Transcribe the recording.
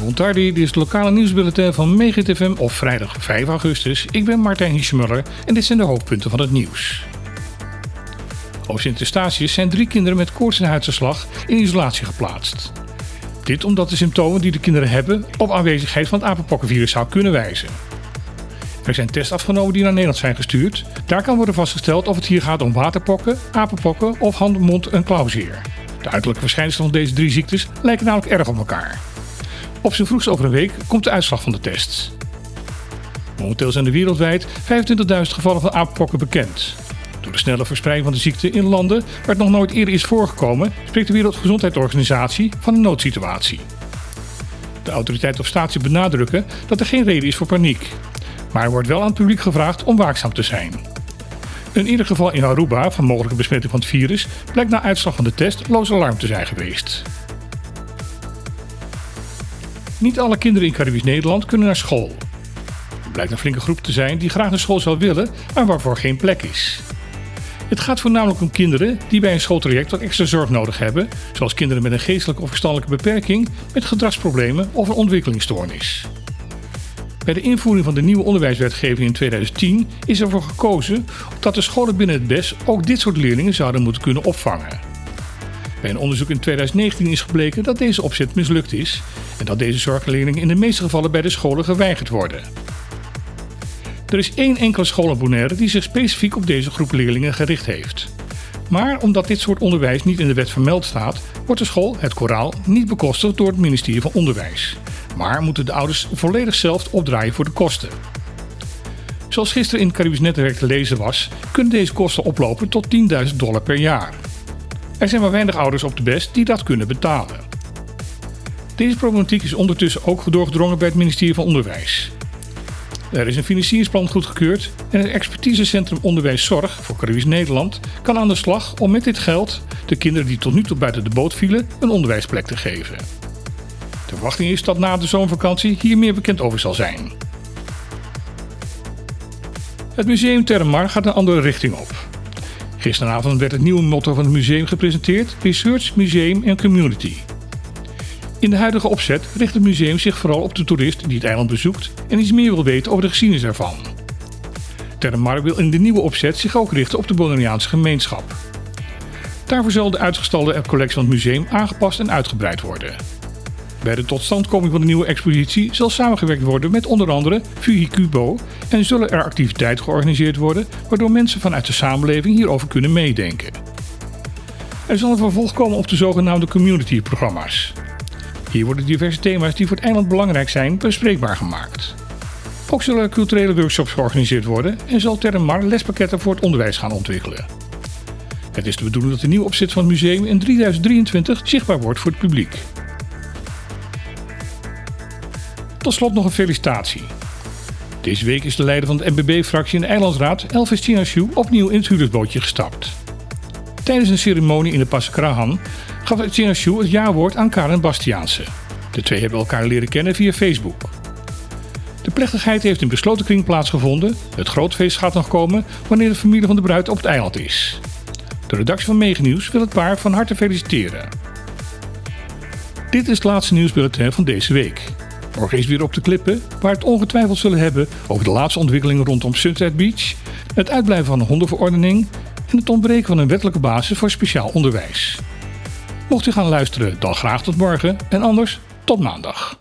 Montardi, dit is het lokale nieuwsbulletin van MegaTFM op vrijdag 5 augustus. Ik ben Martijn Hiesemuller en dit zijn de hoofdpunten van het nieuws. Op Sint-Eustatius zijn drie kinderen met koorts en huidseslag in isolatie geplaatst. Dit omdat de symptomen die de kinderen hebben op aanwezigheid van het apenpokkenvirus zou kunnen wijzen. Er zijn tests afgenomen die naar Nederland zijn gestuurd. Daar kan worden vastgesteld of het hier gaat om waterpokken, apenpokken of hand, mond en klauwzeer. De uiterlijke verschijnselen van deze drie ziektes lijken namelijk erg op elkaar. Op zijn vroegst over een week komt de uitslag van de tests. Momenteel zijn er wereldwijd 25.000 gevallen van apenpokken bekend. Door de snelle verspreiding van de ziekte in landen waar het nog nooit eerder is voorgekomen, spreekt de Wereldgezondheidsorganisatie van een noodsituatie. De autoriteiten op statie benadrukken dat er geen reden is voor paniek. Maar er wordt wel aan het publiek gevraagd om waakzaam te zijn. Een eerder geval in Aruba van mogelijke besmetting van het virus blijkt na uitslag van de test loos alarm te zijn geweest. Niet alle kinderen in Caribisch Nederland kunnen naar school. Er blijkt een flinke groep te zijn die graag naar school zou willen, maar waarvoor geen plek is. Het gaat voornamelijk om kinderen die bij een schooltraject wat extra zorg nodig hebben, zoals kinderen met een geestelijke of verstandelijke beperking, met gedragsproblemen of een ontwikkelingsstoornis. Bij de invoering van de nieuwe onderwijswetgeving in 2010 is ervoor gekozen dat de scholen binnen het BES ook dit soort leerlingen zouden moeten kunnen opvangen. Bij een onderzoek in 2019 is gebleken dat deze opzet mislukt is en dat deze zorgleerlingen in de meeste gevallen bij de scholen geweigerd worden. Er is één enkele school in Bonaire die zich specifiek op deze groep leerlingen gericht heeft. Maar omdat dit soort onderwijs niet in de wet vermeld staat, wordt de school, het koraal, niet bekostigd door het ministerie van Onderwijs. Maar moeten de ouders volledig zelf opdraaien voor de kosten. Zoals gisteren in het Caribisch Netwerk te lezen was, kunnen deze kosten oplopen tot 10.000 dollar per jaar. Er zijn maar weinig ouders op de best die dat kunnen betalen. Deze problematiek is ondertussen ook doorgedrongen bij het ministerie van Onderwijs. Er is een financieringsplan goedgekeurd en het expertisecentrum Onderwijs Zorg voor Caribisch Nederland kan aan de slag om met dit geld de kinderen die tot nu toe buiten de boot vielen een onderwijsplek te geven. De verwachting is dat na de zomervakantie hier meer bekend over zal zijn. Het museum Termar gaat een andere richting op. Gisteravond werd het nieuwe motto van het museum gepresenteerd: Research, Museum en Community. In de huidige opzet richt het museum zich vooral op de toerist die het eiland bezoekt en iets meer wil weten over de geschiedenis ervan. Termar wil in de nieuwe opzet zich ook richten op de Bonaireaanse gemeenschap. Daarvoor zal de uitgestalde collectie van het museum aangepast en uitgebreid worden. Bij de totstandkoming van de nieuwe expositie zal samengewerkt worden met onder andere Fuhicubo en zullen er activiteiten georganiseerd worden waardoor mensen vanuit de samenleving hierover kunnen meedenken. Er zal een vervolg komen op de zogenaamde community-programma's. Hier worden diverse thema's die voor het eiland belangrijk zijn bespreekbaar gemaakt. Ook zullen culturele workshops georganiseerd worden en zal Termar lespakketten voor het onderwijs gaan ontwikkelen. Het is de bedoeling dat de nieuwe opzet van het museum in 2023 zichtbaar wordt voor het publiek. Tot slot nog een felicitatie. Deze week is de leider van de MBB-fractie in de Eilandsraad, Elvis Chinashu, opnieuw in het huurdersbootje gestapt. Tijdens een ceremonie in de Paskrahan gaf Chinashu het jaarwoord aan Karen Bastiaanse. De twee hebben elkaar leren kennen via Facebook. De plechtigheid heeft in besloten kring plaatsgevonden. Het grootfeest gaat nog komen wanneer de familie van de bruid op het eiland is. De redactie van Meganieuws wil het paar van harte feliciteren. Dit is het laatste nieuwsbulletin van deze week. Morgen is weer op de klippen, waar het ongetwijfeld zullen hebben over de laatste ontwikkelingen rondom Sunset Beach, het uitblijven van een hondenverordening en het ontbreken van een wettelijke basis voor speciaal onderwijs. Mocht u gaan luisteren, dan graag tot morgen en anders tot maandag.